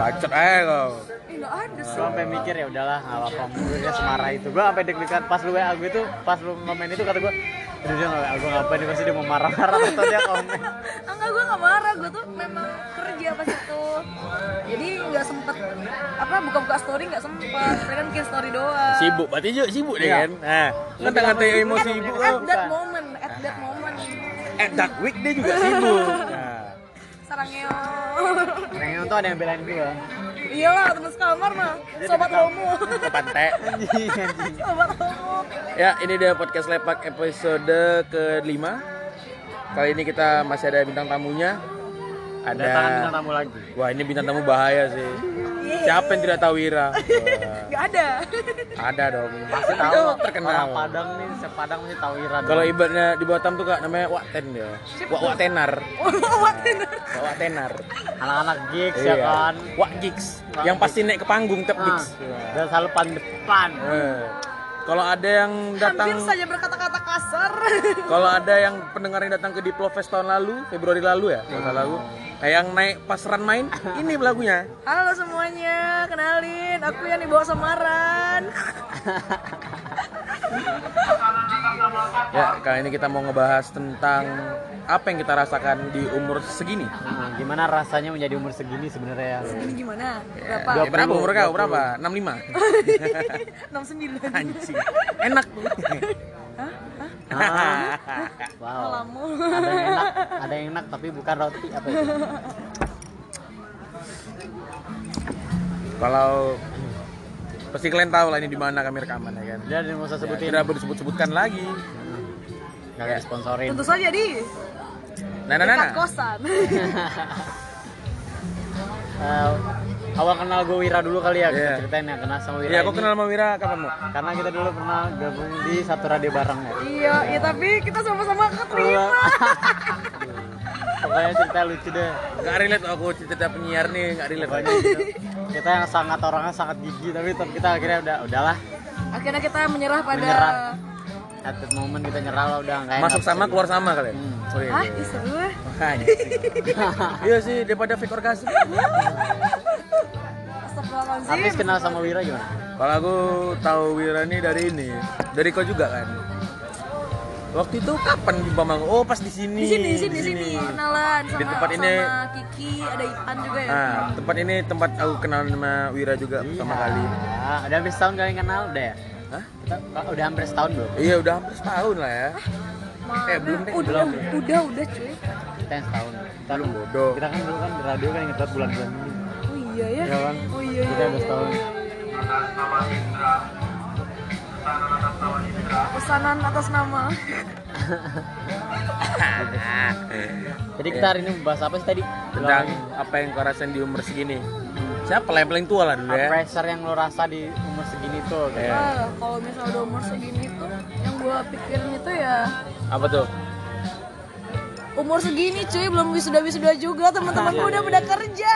Bacot aja kau. Nggak ada sih. Gue sampai mikir ya udahlah nggak apa-apa mungkin dia semarah itu. Gue sampai deg-degan pas lu WA gue tuh pas lu komen itu kata gue Aduh dia nggak gue ngapain nih pasti dia mau marah-marah atau dia komen. Enggak, gue gak marah, gue tuh memang kerja pas itu Jadi nggak sempet, apa, buka-buka story nggak sempet Saya kan bikin story doang Sibuk, berarti juga sibuk deh Iya. kan. Nah, ngata-ngata emosi At, ibu at that moment, at that moment At that week dia juga sibuk. Nah, Sarangnya Yang tuh ada yang belain gue. Iyalah, temen sekamar mah Sobat homo anjing. Sobat homo Ya, ini dia podcast Lepak episode kelima. Kali ini kita masih ada bintang tamunya. Ada bintang tamu lagi. Wah, ini bintang tamu bahaya sih. Siapa yang tidak tahu Wira? Wah, Gak ada ada dong. Pasti Itu tahu terkenal. Orang Padang nih, sepadang mesti tahu Ira. Kalau ibaratnya di Batam tuh kak namanya Wak Ten dia. Wak Wak Tenar. Wak Wak Tenar. anak-anak gigs ya kan. Wak Gigs. Yang pasti naik ke panggung tiap Nah, gigs. dan selalu pan depan. Eh, Kalau ada yang datang Hampir saja berkata-kata kasar Kalau ada yang pendengar yang datang ke Diplo Fest tahun lalu, Februari lalu ya, nggak lalu, eh, yang naik pas run main, ini lagunya. Halo semuanya, kenalin Aku yang dibawa semaran Ya, kali ini kita mau ngebahas tentang apa yang kita rasakan di umur segini. Nah, gimana rasanya menjadi umur segini sebenarnya? Ini gimana? Ya, Berapa? eh, berapa umur kau? Berapa? 65? 69 Anjing. Enak. Ah, wow. Alamu Ada yang enak, ada yang enak tapi bukan roti apa itu? Kalau pasti kalian tahu lah ini di mana kami rekaman ya kan. Dia nggak usah Ya, sebutin. tidak disebut-sebutkan lagi. Nggak ada sponsorin. Tentu saja di Nah, nah, nah, dekat nah. kosan Eh, awal kenal gue Wira dulu kali ya, Iya. kita ceritain ya kenal sama Wira. Iya, aku ini. kenal sama Wira kapan mau? Karena kita dulu pernah gabung di satu radio bareng ya. Iya, ya tapi kita sama-sama keterima Pokoknya cerita lucu deh. Gak relate aku cerita penyiar nih, gak relate. Pokoknya gitu. kita yang sangat orangnya sangat gigi tapi tetap kita akhirnya udah udahlah Akhirnya kita menyerah pada Menyerah. at that moment kita nyerah lah udah nggak enak. Masuk sama keluar sama kalian. Hmm. Oh iya. Hah? iya. Ih, seru ya Makanya. Iya sih daripada fake orgasm. Habis kenal sama Wira gimana? Kalau aku tahu Wira nih dari ini, dari kau juga kan. Waktu itu kapan jumpa Mang? Oh pas di sini. Di sini, di sini, di sini Kenalan sama, Di tempat ini- sama Kiki, ada Ipan juga ya Nah, tempat ini tempat aku kenal sama Wira juga pertama kali. Ya, udah hampir setahun kalian kenal udah ya? Hah? Kita udah hampir setahun belum? Iya udah hampir setahun lah ya. Mana? Eh, belum deh, udah, belum. udah, udah cuy Kita yang setahun. Kita, Belum bodoh. kita kan dulu kan di radio kan inget banget bulan-bulan ini. Iya ya Iya kan? Oh iya, Kita iya, udah iya, setahun. iya. Pesanan atas nama Jadi kita hari ini membahas apa sih tadi? Tentang apa yang kau rasain di umur segini. Siapa lah yang paling tua lah dulu ya? pressure yang lo rasa di umur segini tuh kayak Iya. Ah, kalau misalnya udah umur segini tuh yang gua pikirin itu ya Apa tuh? umur segini cuy belum wisuda wisuda juga teman-teman gua udah pada kerja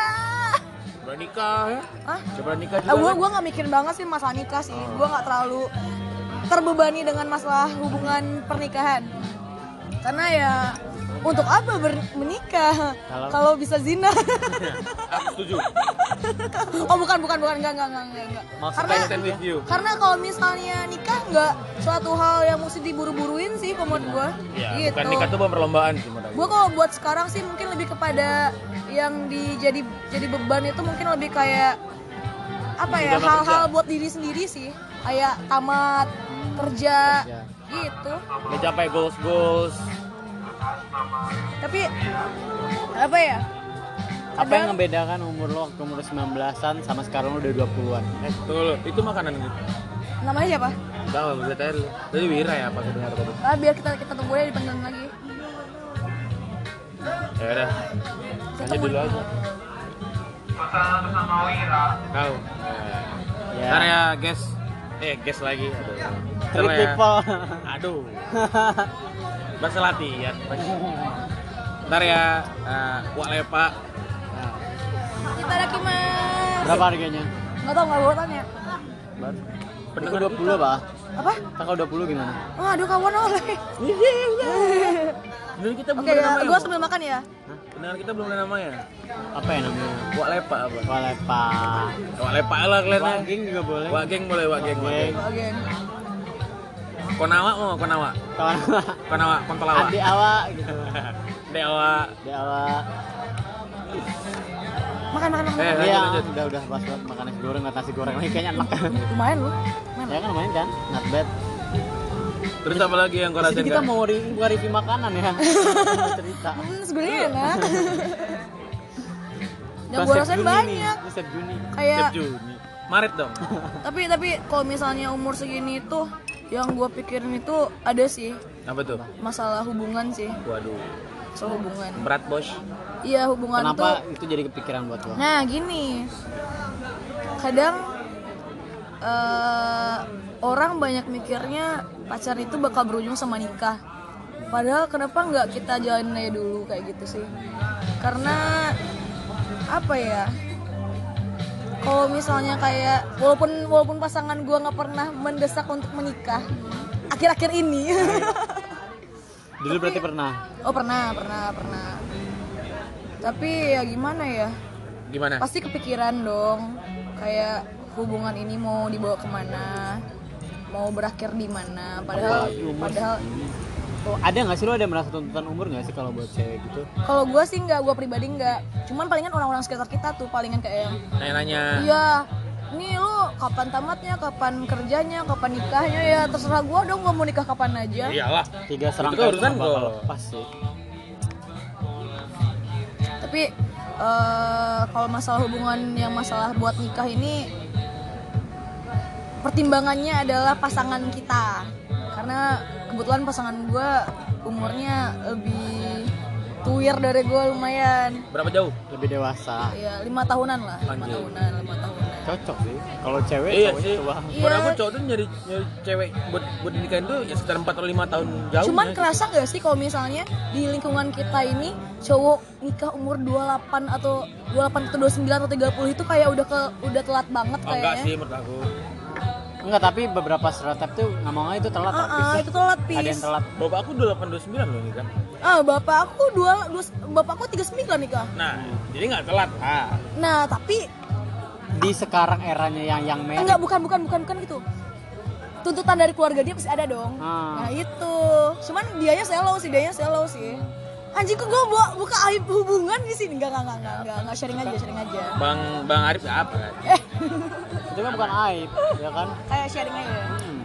Udah nikah ya? Hah? Coba nikah juga. Ah, gua kan? gua nggak mikir banget sih masalah nikah sih gua nggak terlalu terbebani dengan masalah hubungan pernikahan karena ya untuk apa ber- menikah? Kalau- kalau bisa zina. Aku setuju. oh bukan bukan bukan. Enggak enggak enggak enggak, enggak. Maksudnya karena karena kalau misalnya nikah nggak suatu hal yang mesti diburu-buruin sih kalau menurut gua. Ya, gitu. bukan nikah tuh perlombaan sih gue kalau buat sekarang sih mungkin lebih kepada yang di jadi jadi beban itu mungkin lebih kayak apa ya hal-hal buat diri sendiri sih. Kayak tamat kerja Kerja. gitu. Mencapai goals goals. Tapi apa ya Apa Ada- yang membedakan umur lo waktu umur 19-an sama sekarang lo udah 20-an? Eh, tunggu, itu makanan gitu. namanya siapa Tahu, bisa tanya dulu. Tadi Wira ya, apa kedengar tadi? ah, biar kita kita tunggu ya dipanggil lagi Ya udah, lanjut dulu aja. Tahu. Ya. Ntar ya, guys. Eh, guys lagi. Aduh. Ntar ya. Aduh. Bahasa latihan. Ntar ya, uh, Wak Lepa. kita ada kimas Berapa harganya? nggak tahu nggak gue tanya Itu 20 pak. Apa? Tanggal 20 gimana? Oh, aduh kawan oleh. Dulu kita belum Oke, ada ya, namanya. gue sambil makan ya. Pendengar kita belum ada namanya. Apa ya namanya? Wak lepa apa? Walepa. Wak lepa lah kalian. Waging juga boleh. Wak geng boleh, wak geng, wak geng. Bagian. Konawa mau konawa. Kawan Konawa, kontolawa. adik awak gitu. Dewa. Adik awak. Makan, makan, makan. Eh, lanjut, Iya, lanjut. udah udah pas banget makan nasi goreng, nasi goreng lagi kayaknya enak. Lumayan lu. Ya kan lumayan kan? Not bad. Terus apa lagi yang kau rasain? kita mau re- buka review makanan ya. Cerita. Hmm, sebenarnya enak. Yang gue rasain Juni banyak. Juni. Kayak. Maret dong. tapi tapi kalau misalnya umur segini tuh yang gue pikirin itu ada sih Apa tuh? masalah hubungan sih Waduh. soal hubungan Berat bos. iya hubungan Kenapa tuh itu jadi kepikiran buat lo? nah gini kadang eh, orang banyak mikirnya pacaran itu bakal berujung sama nikah padahal kenapa nggak kita jalanin aja dulu kayak gitu sih karena apa ya kalau misalnya kayak walaupun walaupun pasangan gua nggak pernah mendesak untuk menikah akhir-akhir ini. Dulu berarti pernah. oh pernah pernah pernah. Tapi ya gimana ya? Gimana? pasti kepikiran dong. Kayak hubungan ini mau dibawa ke mana? Mau berakhir di mana? Padahal padahal Oh, ada nggak sih lo ada merasa tuntutan umur nggak sih kalau buat cewek gitu? kalau gue sih nggak gue pribadi nggak cuman palingan orang-orang sekitar kita tuh palingan kayak yang Nanya-nanya. iya nih lu kapan tamatnya kapan kerjanya kapan nikahnya ya terserah gue dong gue mau nikah kapan aja Iyalah. Tiga serangkaian urusan lo. lepas sih. tapi eh, kalau masalah hubungan yang masalah buat nikah ini pertimbangannya adalah pasangan kita karena kebetulan pasangan gue umurnya lebih tuir dari gue lumayan Berapa jauh? Lebih dewasa. ya lima tahunan lah lima Anjir. tahunan lima tahunan Cocok sih. Kalau cewek Iya sih. tua. Iya. Menurut aku cowok tuh nyari nyari cewek buat buat nikahin tuh ya sekitar 4 atau 5 tahun jauh. Cuman ya. kerasa gak sih kalau misalnya di lingkungan kita ini cowok nikah umur 28 atau 28 atau 29 atau 30 itu kayak udah ke udah telat banget Oh, enggak kayaknya. sih menurut aku. Enggak, tapi beberapa stereotip tuh ngomongnya itu telat. Tapi ah, sih. itu telat Ada yang pis. telat. Bapak aku 28 29 loh nikah. Ah, bapak aku dua, dua bapak aku 39 nikah. Nah, jadi nggak telat. Ah. Nah, tapi Di sekarang eranya yang yang married. enggak bukan bukan bukan bukan gitu. Tuntutan dari keluarga dia pasti ada dong. Ah. Nah, itu. Cuman dianya selo sih, dianya selo sih. Anjing kok gue buka, buka aib hubungan di sini enggak enggak enggak enggak enggak sharing aja sharing aja. Bang Bang Arif apa? Eh, Itu kan bukan aib, ya kan? kayak sharing aja. Hmm.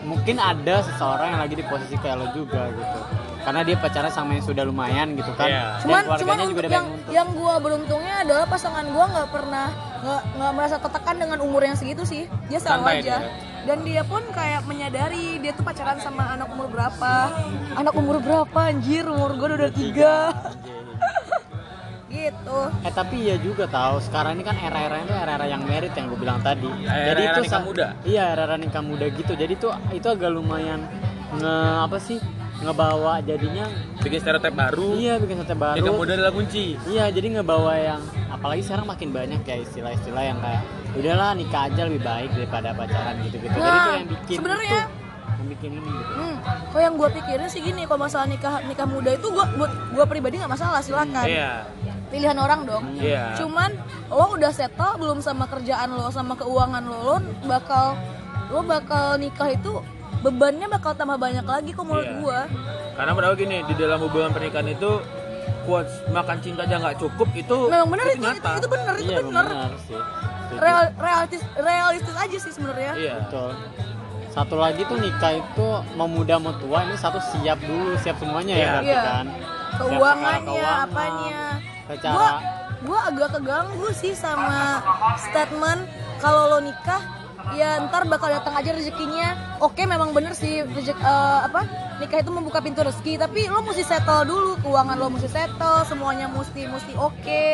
Mungkin ada seseorang yang lagi di posisi kayak lo juga gitu. Karena dia pacaran sama yang sudah lumayan gitu kan. Dan cuman keluarganya cuman juga untuk udah yang nuntut. yang gua beruntungnya adalah pasangan gua nggak pernah nggak nggak merasa tertekan dengan umur yang segitu sih dia selalu Santai aja dia. dan dia pun kayak menyadari dia tuh pacaran sama anak umur berapa anak umur berapa anjir umur gua udah tiga gitu Eh tapi iya juga tahu sekarang ini kan era-era itu era-era yang merit yang gue bilang tadi. Era-era Jadi itu nikah muda. Iya era-era nikah muda gitu. Jadi tuh itu agak lumayan nge apa sih ngebawa jadinya Bikin stereotip baru. iya bikin sate baru. Nikah muda adalah kunci. Iya jadi ngebawa yang apalagi sekarang makin banyak ya istilah-istilah yang kayak udahlah nikah aja lebih baik daripada pacaran gitu-gitu. Jadi Nah, itu yang bikin sebenarnya- itu, yang bikin ini gitu. hmm, kalau yang gua pikirin sih gini kalau masalah nikah nikah muda itu gua buat gua pribadi nggak masalah silakan Iya. Pilihan orang dong Iya. Cuman lo udah settle belum sama kerjaan lo sama keuangan lo, lo bakal lo bakal nikah itu bebannya bakal tambah banyak lagi kok menurut Iya. gua. Karena aku gini, di dalam hubungan pernikahan itu quotes makan cinta aja nggak cukup itu Memang bener itu, itu, itu bener itu Iya bener. benar. Real, realistis realistis aja sih sebenarnya. Iya. Betul. Satu lagi tuh nikah itu mau muda mau tua ini satu siap dulu siap semuanya ya Iya. berarti Iya. kan. Keuangannya, keuangan, apanya. Secara Gua gua agak keganggu sih sama statement kalau lo nikah ya ntar bakal datang aja rezekinya. Oke memang bener sih rezek, eh, apa nikah itu membuka pintu rezeki tapi lo mesti settle dulu keuangan lo mesti settle semuanya mesti mesti oke.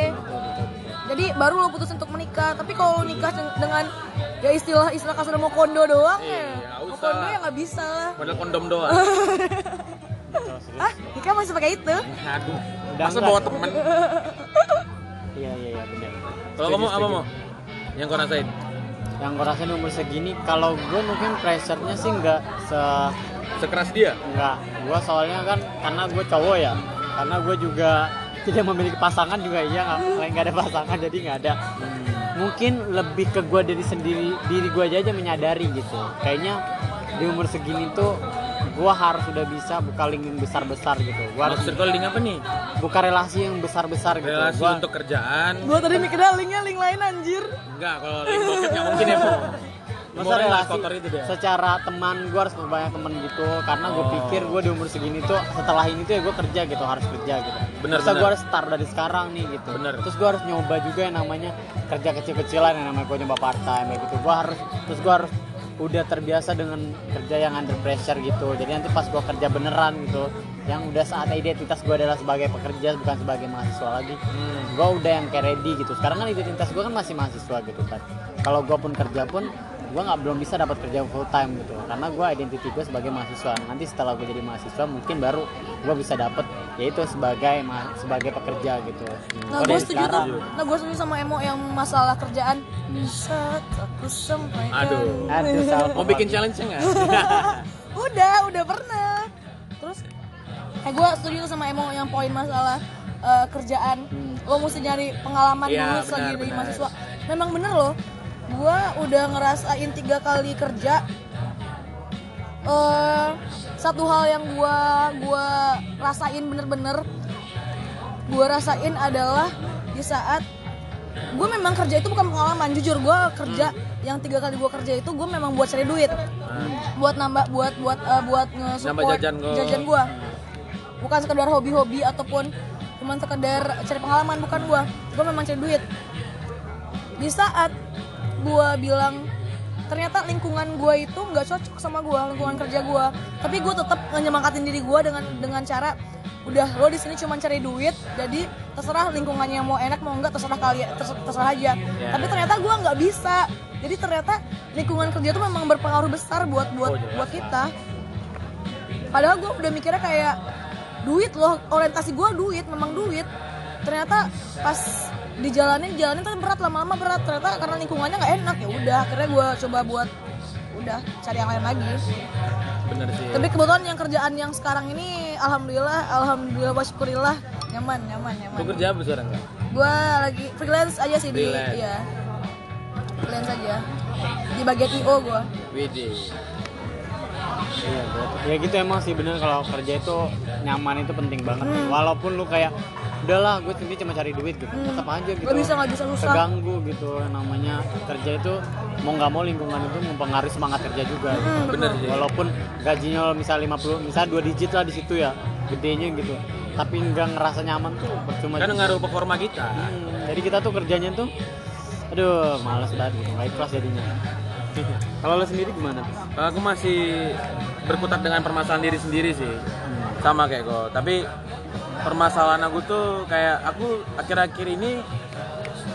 Jadi baru lo putus untuk menikah. Tapi kalau lo nikah den- dengan ya istilah istilah kasar mau kondo doang Iya, ya. nggak Mau kondo ya nggak bisa lah. Modal kondom doang. Ah nikah masih pakai itu? Aduh. Masa bawa temen? Iya iya iya benar. Kalau kamu apa mau? Yang kau rasain? yang gue rasain umur segini kalau gue mungkin pressure-nya sih nggak se sekeras dia nggak gue soalnya kan karena gue cowok ya karena gue juga tidak memiliki pasangan juga iya nggak nggak ada pasangan jadi nggak ada mungkin lebih ke gue dari sendiri diri gue aja, aja menyadari gitu kayaknya di umur segini tuh gue harus udah bisa buka link yang besar besar gitu gue harus kau link apa nih buka relasi yang besar besar gitu relasi Gua- untuk kerjaan Gua tadi mikirnya linknya link lain anjir. enggak kalau link bokep nggak mungkin ya Bu. Masa relasi kotor itu dia secara teman gue harus banyak temen gitu karena gue Oh. pikir gue di umur segini tuh setelah ini tuh ya gue kerja gitu harus kerja gitu Bener, Masa bener. gue harus start dari sekarang nih gitu Bener. terus gue harus nyoba juga yang namanya kerja kecil-kecilan yang namanya gue nyoba part time ya gitu gue harus terus gue harus udah terbiasa dengan kerja yang under pressure gitu. Jadi nanti pas gue kerja beneran gitu yang udah saatnya identitas gue adalah sebagai pekerja bukan sebagai mahasiswa lagi. Hmm. gue udah yang kayak ready gitu. Sekarang kan identitas gue kan masih mahasiswa gitu kan. Kalau gue pun kerja pun gue nggak belum bisa dapat kerja full time gitu karena gue identiti gue sebagai mahasiswa nanti setelah gue jadi mahasiswa mungkin baru gue bisa dapat yaitu sebagai ma- sebagai pekerja gitu Nah, gue setuju tuh. Nah, gue setuju sama Emo yang masalah kerjaan. Bisa aku sampaikan. Aduh. Aduh, salah. mau bikin challenge nggak udah, udah pernah. Terus, eh gue setuju tuh sama Emo yang poin masalah eh, kerjaan. Hmm. Lo mesti nyari pengalaman Iya, dulu selagi jadi mahasiswa. Memang bener loh. Gue udah ngerasain tiga kali kerja. eh satu hal yang gue gua rasain bener-bener gue rasain adalah di saat gue memang kerja itu bukan pengalaman jujur gue kerja yang tiga kali gue kerja itu gue memang buat cari duit. Buat nambah buat buat eh, buat nge-support jajan gua. gue bukan sekedar hobi-hobi ataupun cuman sekedar cari pengalaman bukan gue gue memang cari duit. Di saat gue bilang ternyata lingkungan gue itu nggak cocok sama gue lingkungan kerja gue tapi gue tetap nyemangatin diri gue dengan dengan cara udah lo di sini cuma cari duit jadi terserah lingkungannya mau enak mau enggak terserah kalian terserah, terserah aja. Ya. tapi ternyata gue nggak bisa. Jadi ternyata lingkungan kerja itu memang berpengaruh besar buat buat Oh, buat kita. Padahal gue udah mikirnya kayak duit loh orientasi gue duit memang duit. Ternyata pas dijalanin jalanin tapi berat lama-lama berat. Ternyata karena lingkungannya nggak enak ya udah akhirnya gue coba buat udah cari yang lain lagi. Bener sih. Tapi kebetulan yang kerjaan yang sekarang ini alhamdulillah alhamdulillah wa syukurillah nyaman nyaman nyaman. Lu kerja apa sekarang gue lagi freelance aja sih di. Freelance. iya. Freelance aja. Di bagian io gue Widih. Iya, betul. ya gitu emang sih bener kalau kerja itu nyaman itu penting banget. Walaupun lu kayak udahlah gue sendiri cuma cari duit gitu. Hmm. tetap aja gitu. Gak bisa nggak bisa susah. Keganggu gitu yang namanya. Kerja itu mau nggak mau lingkungan itu mempengaruhi semangat kerja juga gitu. Hmm, bener betul. sih walaupun gajinya misal 50 misal dua digit lah di situ ya gedenya gitu. Tapi nggak ngerasa nyaman tuh percuma kan ngaruh performa kita. Hmm, jadi kita tuh kerjanya tuh aduh males banget gitu. Nggak ikhlas jadinya. Kalau lo sendiri gimana? Aku masih berkutat dengan permasalahan diri sendiri sih. Sama kayak kok tapi permasalahan aku tuh kayak aku akhir-akhir ini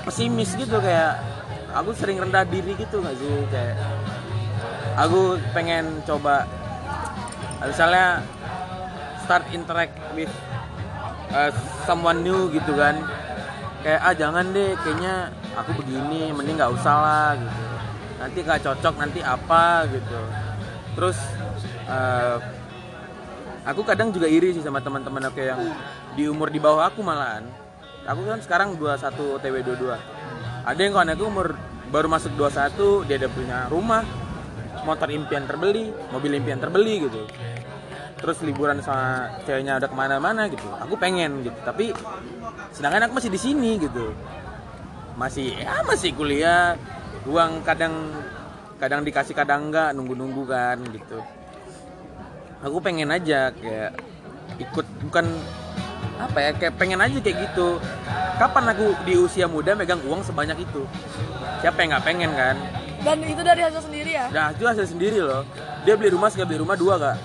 pesimis gitu kayak aku sering rendah diri gitu nggak sih? Kayak aku pengen coba misalnya start interact with uh, someone new gitu kan. Kayak ah jangan deh kayaknya aku begini mending nggak usah lah gitu. Nanti nggak cocok nanti apa gitu. Terus uh, aku kadang juga iri sih sama teman-teman aku yang di umur di bawah aku malahan. Aku kan sekarang 21 TW 22 ada yang kawan aku umur baru masuk 21 dia udah punya rumah motor impian terbeli mobil impian terbeli gitu. Terus liburan sama ceweknya udah ke mana-mana gitu. Aku pengen gitu tapi sedangkan aku masih di sini gitu. Masih ya masih kuliah uang kadang kadang dikasih kadang enggak nunggu-nunggu kan gitu aku pengen aja kayak ikut bukan apa ya kayak pengen aja kayak gitu. Kapan aku di usia muda megang uang sebanyak itu? Siapa yang nggak pengen kan? Dan itu dari hasil sendiri ya? Nah itu hasil sendiri loh. Dia beli rumah sekali beli rumah dua kak.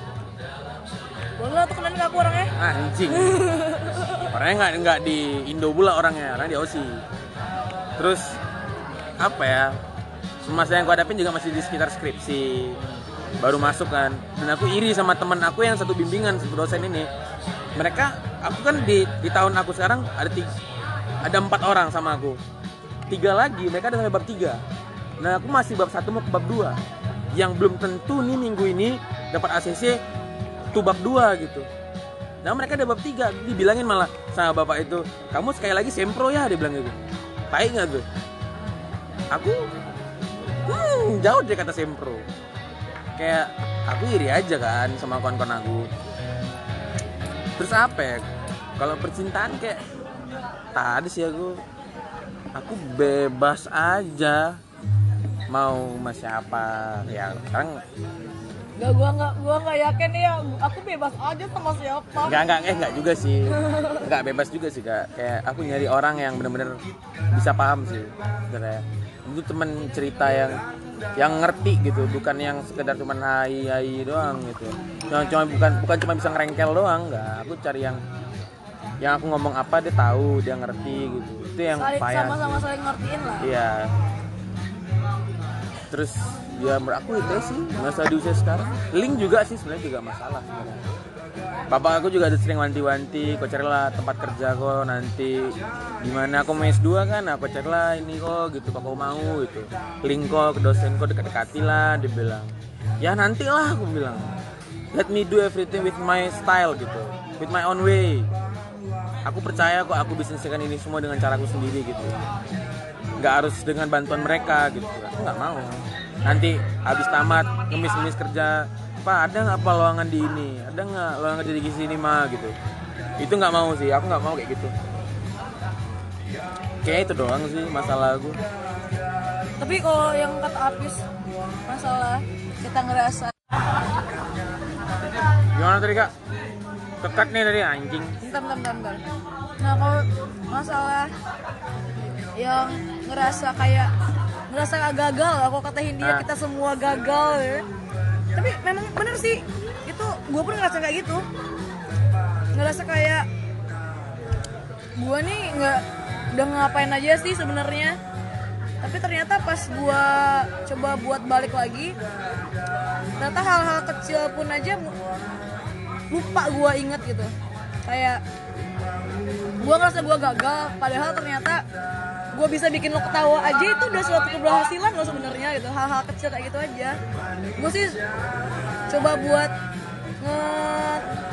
Boleh lah tuh kenalin ke aku orangnya? Anjing. Orangnya nggak nggak di Indo pula orangnya orangnya di Aussie. Terus apa ya masa yang gue hadapin juga masih di sekitar skripsi baru masuk kan. Dan aku iri sama teman aku yang satu bimbingan satu dosen ini. Mereka aku kan di di tahun aku sekarang ada tiga, ada empat orang sama aku. Tiga lagi mereka ada sampai bab tiga. Nah aku masih bab satu mau ke bab dua. Yang belum tentu nih minggu ini dapat ACC tuh bab dua gitu. Nah mereka ada bab tiga dibilangin malah sama bapak itu kamu sekali lagi sempro ya dia bilang gitu. Baik nggak tuh aku hmm, jauh dari kata sempro kayak aku iri aja kan sama kawan-kawan aku. Terus apa ya? Kalau percintaan kayak tadi sih aku aku bebas aja mau sama siapa. Ya sekarang Gak gua nggak gua nggak yakin ya. Aku bebas aja sama siapa. nggak nggak eh nggak juga sih. Nggak bebas juga sih kak. Kayak aku nyari orang yang bener-bener bisa paham sih sebenarnya. Itu temen cerita yang yang ngerti gitu bukan yang sekedar cuman hai hai doang gitu. Yang cuma bukan bukan cuma bisa ngerengkel doang nggak. Aku cari yang yang aku ngomong apa dia tahu dia ngerti gitu. Itu yang Saling payah sama-sama saling ngertiin lah. iya. Terus ya aku itu sih masa di usia sekarang. Link juga sih sebenarnya juga masalah sebenarnya bapak aku juga ada sering wanti-wanti kok carilah tempat kerja kok nanti. Gimana aku mes dua kan aku carilah ini kok gitu kok mau gitu. Link kok ke dosen kok dekat-dekati lah dia ya nantilah aku bilang. Let me do everything with my style gitu with my own way. Aku percaya kok aku bisa selesaikan ini semua dengan caraku sendiri gitu. Nggak harus dengan bantuan mereka gitu. Aku nggak mau. Nanti habis tamat ngemis-ngemis kerja pak ada nggak apa lowongan di ini? Ada nggak lowongan kerja di sini mah gitu. Itu nggak mau sih aku nggak mau kayak gitu. Kayak itu doang sih masalah aku. Tapi kalau yang kata Apis masalah kita ngerasa. Gimana tadi kak? Kekat nih tadi anjing. Bentar bentar bentar. Nah kalau masalah yang ngerasa kayak ngerasa gagal aku katain dia Ah. kita semua gagal ya. Tapi memang bener sih itu gue pun ngerasa kayak gitu. Ngerasa kayak gue nih nggak udah ngapain aja sih sebenarnya. Tapi ternyata pas gue coba buat balik lagi ternyata hal-hal kecil pun aja lupa gue inget gitu. Kayak gue ngerasa gue gagal padahal ternyata gue bisa bikin lo ketawa aja itu udah suatu keberhasilan lo sebenarnya gitu. Hal-hal kecil kayak gitu aja. Gue sih coba buat nge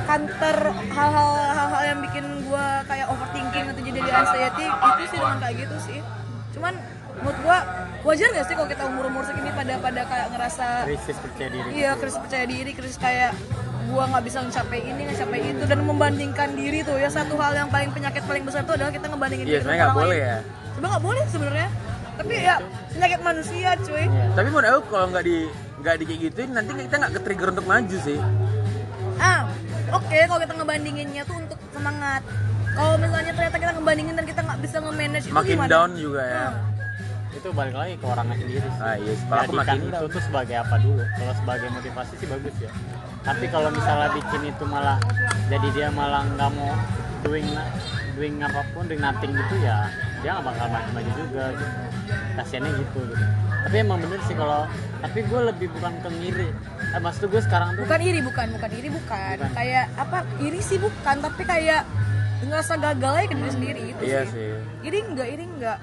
counter hal-hal hal-hal yang bikin gue kayak overthinking atau jadi anxiety itu sih dengan kayak gitu sih. Cuman menurut gue wajar gak sih kalau kita umur umur segini pada pada kayak ngerasa krisis percaya diri Iya, krisis percaya diri, krisis kayak gua nggak bisa mencapai ini, mencapai itu dan membandingkan diri tuh ya. Satu hal yang paling penyakit paling besar itu adalah kita ngebandingin iya diri sebenarnya nggak boleh lain. ya Sebenarnya nggak boleh sebenarnya. Tapi ya penyakit manusia, cuy. Iya. tapi menurut aku kalau nggak di nggak di kayak gituin nanti kita nggak ke trigger untuk maju sih Ah, oke kalau kita ngebandinginnya tuh untuk semangat. Kalau misalnya ternyata kita ngebandingin dan kita nggak bisa nge-manage itu makin down juga ya Nah, itu balik lagi ke orangnya sendiri sih. ah iya kalau aku makin itu down tuh sebagai apa dulu kalau sebagai motivasi sih bagus ya tapi kalau misalnya bikin itu malah jadi dia malah nggak mau doing doing apa pun doing nothing gitu ya dia nggak bakal maju-maju juga gitu kasiannya gitu gitu tapi emang bener sih kalau tapi gue lebih bukan ke ngiri eh, maksud gue sekarang tuh bukan iri, bukan, bukan iri, bukan. Bukan. Kayak apa? Iri sih bukan, tapi kayak ngerasa gagal aja ke diri sendiri gitu iya sih. sih Iri enggak, iri enggak.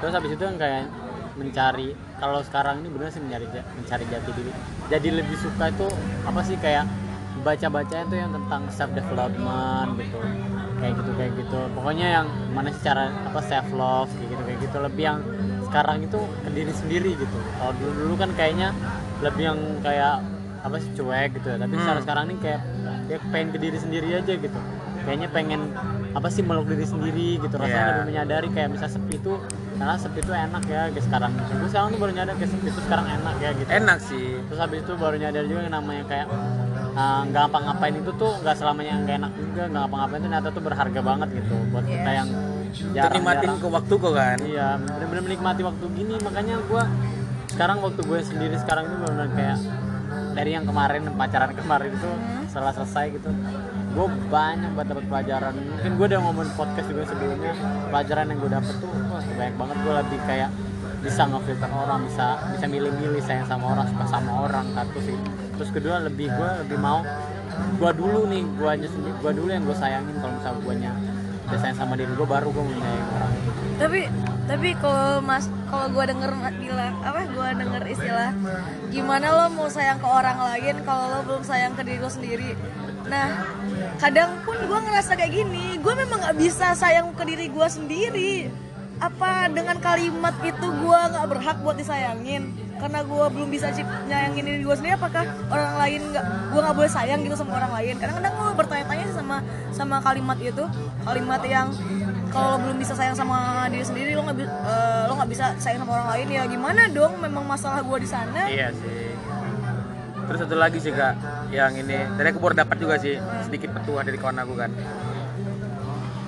terus habis itu yang kayak mencari kalau sekarang ini bener sih mencari mencari jati diri jadi lebih suka itu apa sih kayak baca bacanya tuh yang tentang self development gitu kayak gitu kayak gitu. Pokoknya yang mana sih cara apa self love kayak gitu kayak gitu. Lebih yang sekarang itu ke diri sendiri gitu. Kalau dulu dulu kan kayaknya lebih yang kayak apa sih cuek gitu ya. Tapi Hmm. sekarang sekarang ini kayak ya pengen ke diri sendiri aja gitu. Kayaknya pengen apa sih meluk diri sendiri gitu. Rasanya Iya. lebih menyadari kayak misal sepi itu karena sepi itu enak ya guys sekarang. Gue sekarang tuh baru nyadar kayak sepi itu sekarang enak ya gitu. Enak sih. Terus habis itu baru nyadar juga yang namanya kayak uh, nggak apa-ngapain itu tuh nggak selamanya nggak enak juga nggak apa-ngapain itu ternyata tuh berharga banget gitu buat kita Yes. yang jarang nikmatin ke waktu kok kan? Iya bener-bener menikmati waktu gini makanya gue sekarang waktu gue sendiri sekarang itu bener kayak dari yang kemarin pacaran kemarin itu setelah selesai gitu gue banyak banget dapat pelajaran. Mungkin gue udah ngomong di podcast juga sebelumnya pelajaran yang gue dapet tuh wah, banyak banget. Gue lebih kayak bisa ngefilter orang bisa bisa milih-milih sayang sama orang suka sama orang satu sih. Terus kedua lebih gue lebih mau gue dulu nih gue gue dulu yang gue sayangin kalau misal gue udah sayang sama diri gue baru gue menyayangi orang. Tapi tapi kalau mas kalau gue denger bilang apa gue denger istilah gimana lo mau sayang ke orang lain kalau lo belum sayang ke diri lo sendiri? Nah kadang pun gue ngerasa kayak gini gue memang nggak bisa sayang ke diri gue sendiri apa dengan kalimat itu gue nggak berhak buat disayangin? Karena gue belum bisa cip nyayangin diri gue sendiri apakah orang lain nggak gue nggak boleh sayang gitu sama orang lain? Kadang-kadang gue bertanya-tanya sih sama sama kalimat itu. Kalimat yang kalau belum bisa sayang sama diri sendiri lo nggak eh, lo nggak bisa sayang sama orang lain ya gimana dong? Memang masalah gue di sana. Iya sih. Terus satu lagi sih kak, yang ini. Tadi aku baru dapat juga sih sedikit petuah dari kawan aku kan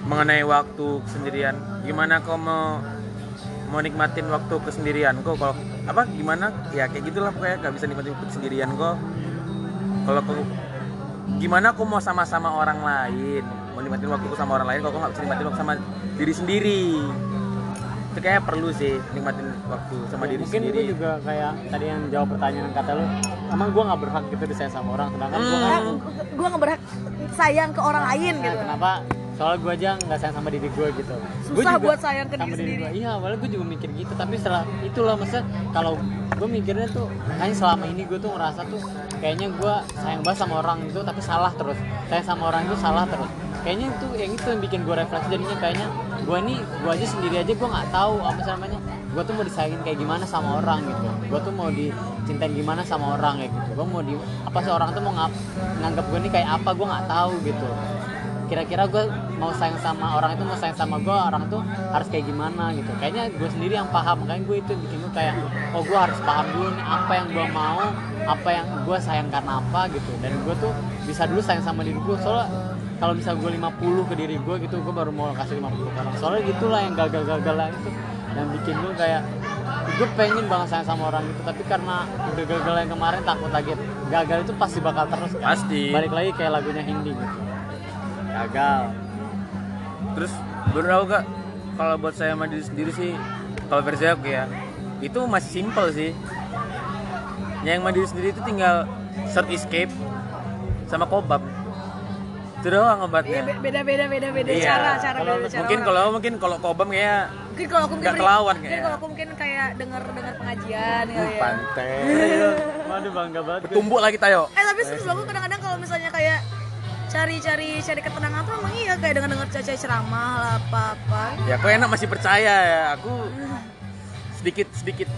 mengenai waktu kesendirian. Gimana kau mau mau nikmatin waktu kesendirian kok kalau apa gimana? Ya kayak gitulah pokoknya. Gak bisa nikmatin waktu kesendirian kok kalau kau gimana kau mau sama-sama orang lain? Mau nikmatin waktu sama orang lain kalau kau nggak bisa nikmatin waktu sama diri sendiri. Itu kayak perlu sih nikmatin waktu sama diri mungkin sendiri. gue juga kayak tadi yang jawab pertanyaan kata lu emang gue nggak berhak gitu disayang sama orang sedangkan gue kan gue nggak berhak sayang ke orang lain Nah, gitu. kenapa soalnya gue aja nggak sayang sama diri gue gitu. Gua Susah juga buat sayang ke sama diri sendiri. gua. iya awalnya gue juga mikir gitu tapi setelah itulah maksudnya kalau gue mikirnya tuh kayaknya selama ini gue tuh ngerasa tuh kayaknya gue sayang banget sama orang itu tapi salah terus. Sayang sama orang itu salah terus. Kayaknya itu yang itu yang bikin gue refleksi jadinya kayaknya gue nih gue aja sendiri aja gue nggak tahu apa namanya. Gue tuh mau disayangin kayak gimana sama orang gitu. Gue tuh mau dicintain gimana sama orang kayak gitu. Gue mau di apa sih orang tuh mau ngap, nganggap gue nih kayak apa gue nggak tahu gitu. Kira-kira gue mau sayang sama orang itu mau sayang sama gue orang tuh harus kayak gimana gitu. Kayaknya gue sendiri yang paham makanya gue itu bikin gue kayak oh gue harus paham dulu nih apa yang gue mau apa yang gue sayang karena apa gitu. Dan gue tuh bisa dulu sayang sama diri gue soalnya kalau misal gue 50 ke diri gue gitu gue baru mau kasih 50 ke orang. Soalnya gitulah yang gagal-gagal lah itu yang bikin gue kayak gue pengen banget sayang sama orang itu tapi karena udah gagal yang kemarin takut lagi gagal itu pasti bakal terus kan. Pasti. balik lagi kayak lagunya Hindi gitu. Gagal terus baru tahu kak? Kalau buat saya sama diri sendiri sih kalau versi aku ya itu masih simple sih. Yang sama diri sendiri itu tinggal search escape sama kobab itu doang Iya obatnya be- beda beda beda beda Iya. cara cara Kalau beda cara mungkin kalau mungkin kalau kobam kayak mungkin kalau aku mungkin nggak kelawan mungkin kayaknya. kalau aku mungkin kayak dengar dengar pengajian gitu ya. Pantai. Waduh bangga banget. Gue. tumbuk lagi tayo. Eh tapi serius aku kadang-kadang kalau misalnya kayak cari-cari cari ketenangan tuh emang iya kayak dengan dengar caca ceramah lah apa apa ya kok enak masih percaya ya aku sedikit sedikit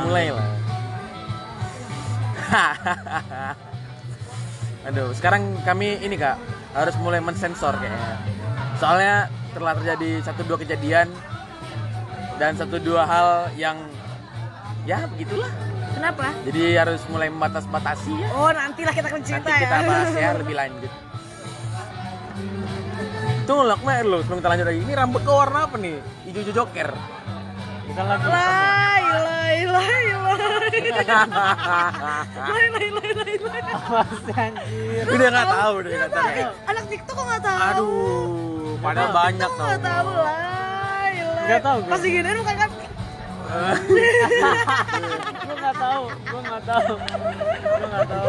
mulai lah. Aduh sekarang kami ini kak harus mulai mensensor kayaknya. Soalnya telah terjadi satu dua kejadian dan satu dua hal yang ya begitulah. Kenapa? Jadi harus mulai membatas-batasi ya. Oh nantilah kita akan cerita nanti kita ya. bahas ya lebih lanjut Tunggu lah, kemarin lo sebelum kita lanjut lagi. Ini rambut kau warna apa nih? Hijau-hijau joker. Bukan lagi. Lai, lai, lai, lai. Lai, lai, lai, lai, lai. Mas anjir. Udah nggak tahu deh tahu. Eh, Anak TikTok kok nggak tahu? Aduh, padahal banyak Kok tau. nggak tahu lai, lai. Nggak tahu gue. Pas diginiin bukan kan? Gue nggak tahu. Gue nggak tahu. Gue nggak tahu.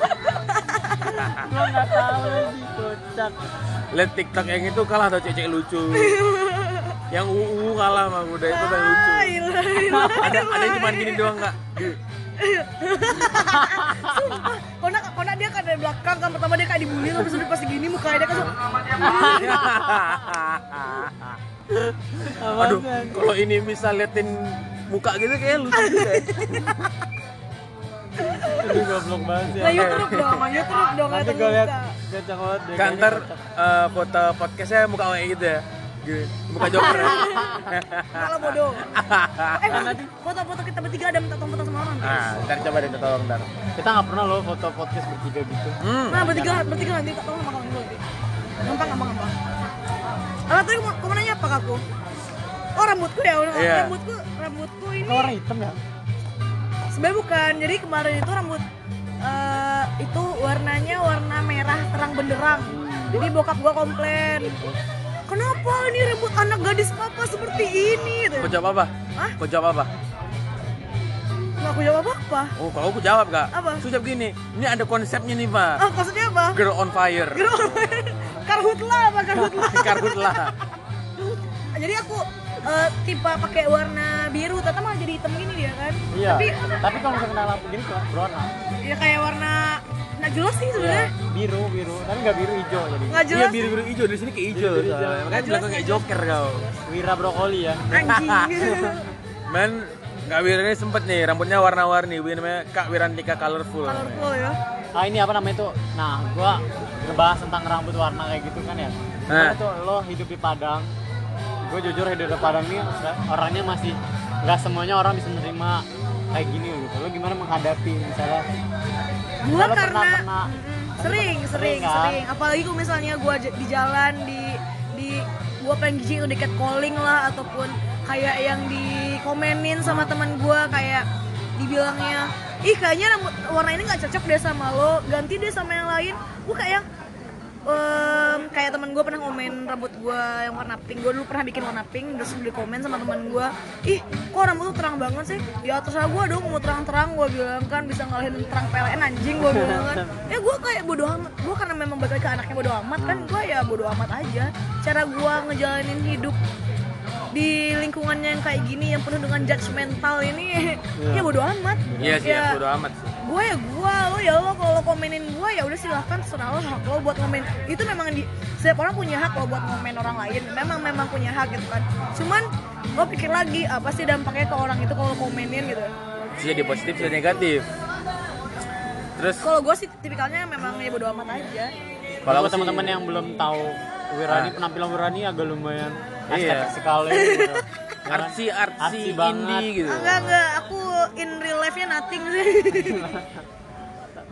Nggak tahu lagi kocak. Lihat TikTok yang itu kalah atau cecek lucu. yang UU kalah sama udah itu yang lucu. Lai, lai, lai. Ada ada yang cuma gini doang nggak? Kona, kona dia kan dari belakang kan pertama dia kayak dibully terus udah pas gini mukanya dia kan Aduh, kalau ini bisa liatin muka gitu kayak lucu juga. ya. Aduh goblok banget sih. Nah YouTube dong, YouTube dong Nanti gue muka. kocak banget deh. Kantor eh, foto podcastnya muka kayak gitu ya. Gitu. Muka joker. Malah bodoh. Eh nanti foto-foto kita bertiga ada minta tolong foto sama orang. Nah, ntar coba deh tolong ntar. Kita nggak pernah loh foto podcast bertiga gitu. Hmm. Nah bertiga bertiga nanti tak tolong sama kamu dulu. Gampang gampang gampang. Alah tadi mau nanya apa ke aku? Oh rambutku ya, Iya. rambutku rambutku ini warna hitam ya? Sebenarnya bukan. Jadi kemarin itu rambut eh, itu warnanya warna merah terang benderang. Jadi bokap gua komplain. Kenapa ini rambut anak gadis papa seperti ini? Gitu. Kau jawab apa? Hah? Kau jawab apa? Nggak aku jawab apa Oh, kalau aku jawab gak? Apa? Aku jawab gini, ini ada konsepnya nih, Pak. ah maksudnya apa Girl on fire. Girl, karhutla apa karhutla Karhutlah. jadi aku eh, tipe pakai warna biru ternyata malah jadi hitam gini dia kan Iya. tapi Tapi kalau misalnya kena lampu gini tuh berwarna. ya kayak warna nggak jelas sih Iya. sebenarnya Biru, biru. Tapi nggak biru hijau jadi. nggak Iya, jelas biru-biru hijau di sini kayak hijau. Makanya bilang kayak joker kau. Wira brokoli ya. anjing Men, Kak Wira ini sempet nih, rambutnya warna-warni. Namanya Kak Wirantika Colorful. colorful ya Ah ini apa namanya tuh? Nah, gua ngebahas tentang rambut warna kayak gitu kan ya. Nah. Tuh lo hidup di Padang. Gue jujur hidup di Padang nih orangnya masih nggak semuanya orang bisa nerima kayak gini gitu. Lo gimana menghadapi misalnya? Kalau karena pernah- pernah- Mm, sering sering Sering, sering, kan? apalagi kalau misalnya gua j- di jalan di di gua pengen udah deket calling lah ataupun kayak yang dikomenin sama teman gua kayak dibilangnya ih kayaknya rambut warna ini nggak cocok deh sama lo ganti deh sama yang lain gua kayak em, kayak temen gue pernah komen rambut gue yang warna pink. Gue dulu pernah bikin warna pink terus di komen sama temen gue ih kok rambut lu terang banget sih? Ya terserah gue dong mau terang-terang gue bilang kan bisa ngalahin terang PLN anjing gue bilang kan. Ya gue kayak bodo amat. Gue karena memang balik ke anaknya bodo amat kan gue ya bodo amat aja. Cara gue ngejalanin hidup di lingkungannya yang kayak gini yang penuh dengan judgmental ini ya bodo amat. Iya sih, Ya, ya, bodo amat sih. gue ya gue lo ya lo kalau lo komenin gue ya udah silahkan serah lo hak lo buat komen itu memang di setiap orang punya hak lo buat komen orang lain. Memang memang punya hak gitu kan. Cuman lo pikir lagi apa sih dampaknya ke orang itu kalau komenin gitu? Bisa jadi positif, bisa negatif. Terus? Kalau gue sih tipikalnya memang ya bodo amat aja. Kalau teman-teman yang belum tahu Wirani Ah. penampilan Wirani agak lumayan Iya. sekali gitu. Artsy, artsy, Artsy banget. indie gitu. enggak enggak aku in real life nya nothing sih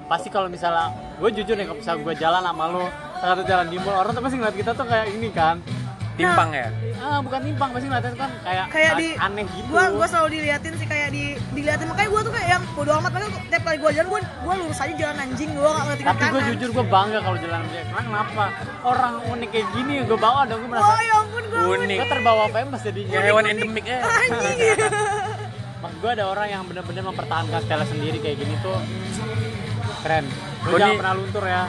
Pasti kalau misalnya gue jujur nih kalau misalnya gue jalan sama lo satu jalan di mall orang tuh pasti ngeliat kita tuh kayak ini kan Timpang ya. ah bukan timpang pasti ngeliatnya tuh kan kayak kayak di aneh gitu gue gue selalu diliatin sih kayak di diliatin makanya gue tuh kayak yang bodo amat makanya tiap kali gue jalan gue gue lurus aja jalan anjing gue gak ngerti tapi kanan jujur gue bangga kalau jalan dia karena kenapa orang unik kayak gini gue bawa dong gue merasa oh ya ampun gue Unik. gue terbawa famous jadinya Ya hewan endemik ya. anjing Mas gue ada orang yang benar-benar mempertahankan style sendiri kayak gini tuh keren. Lu Gua jangan pernah luntur ya.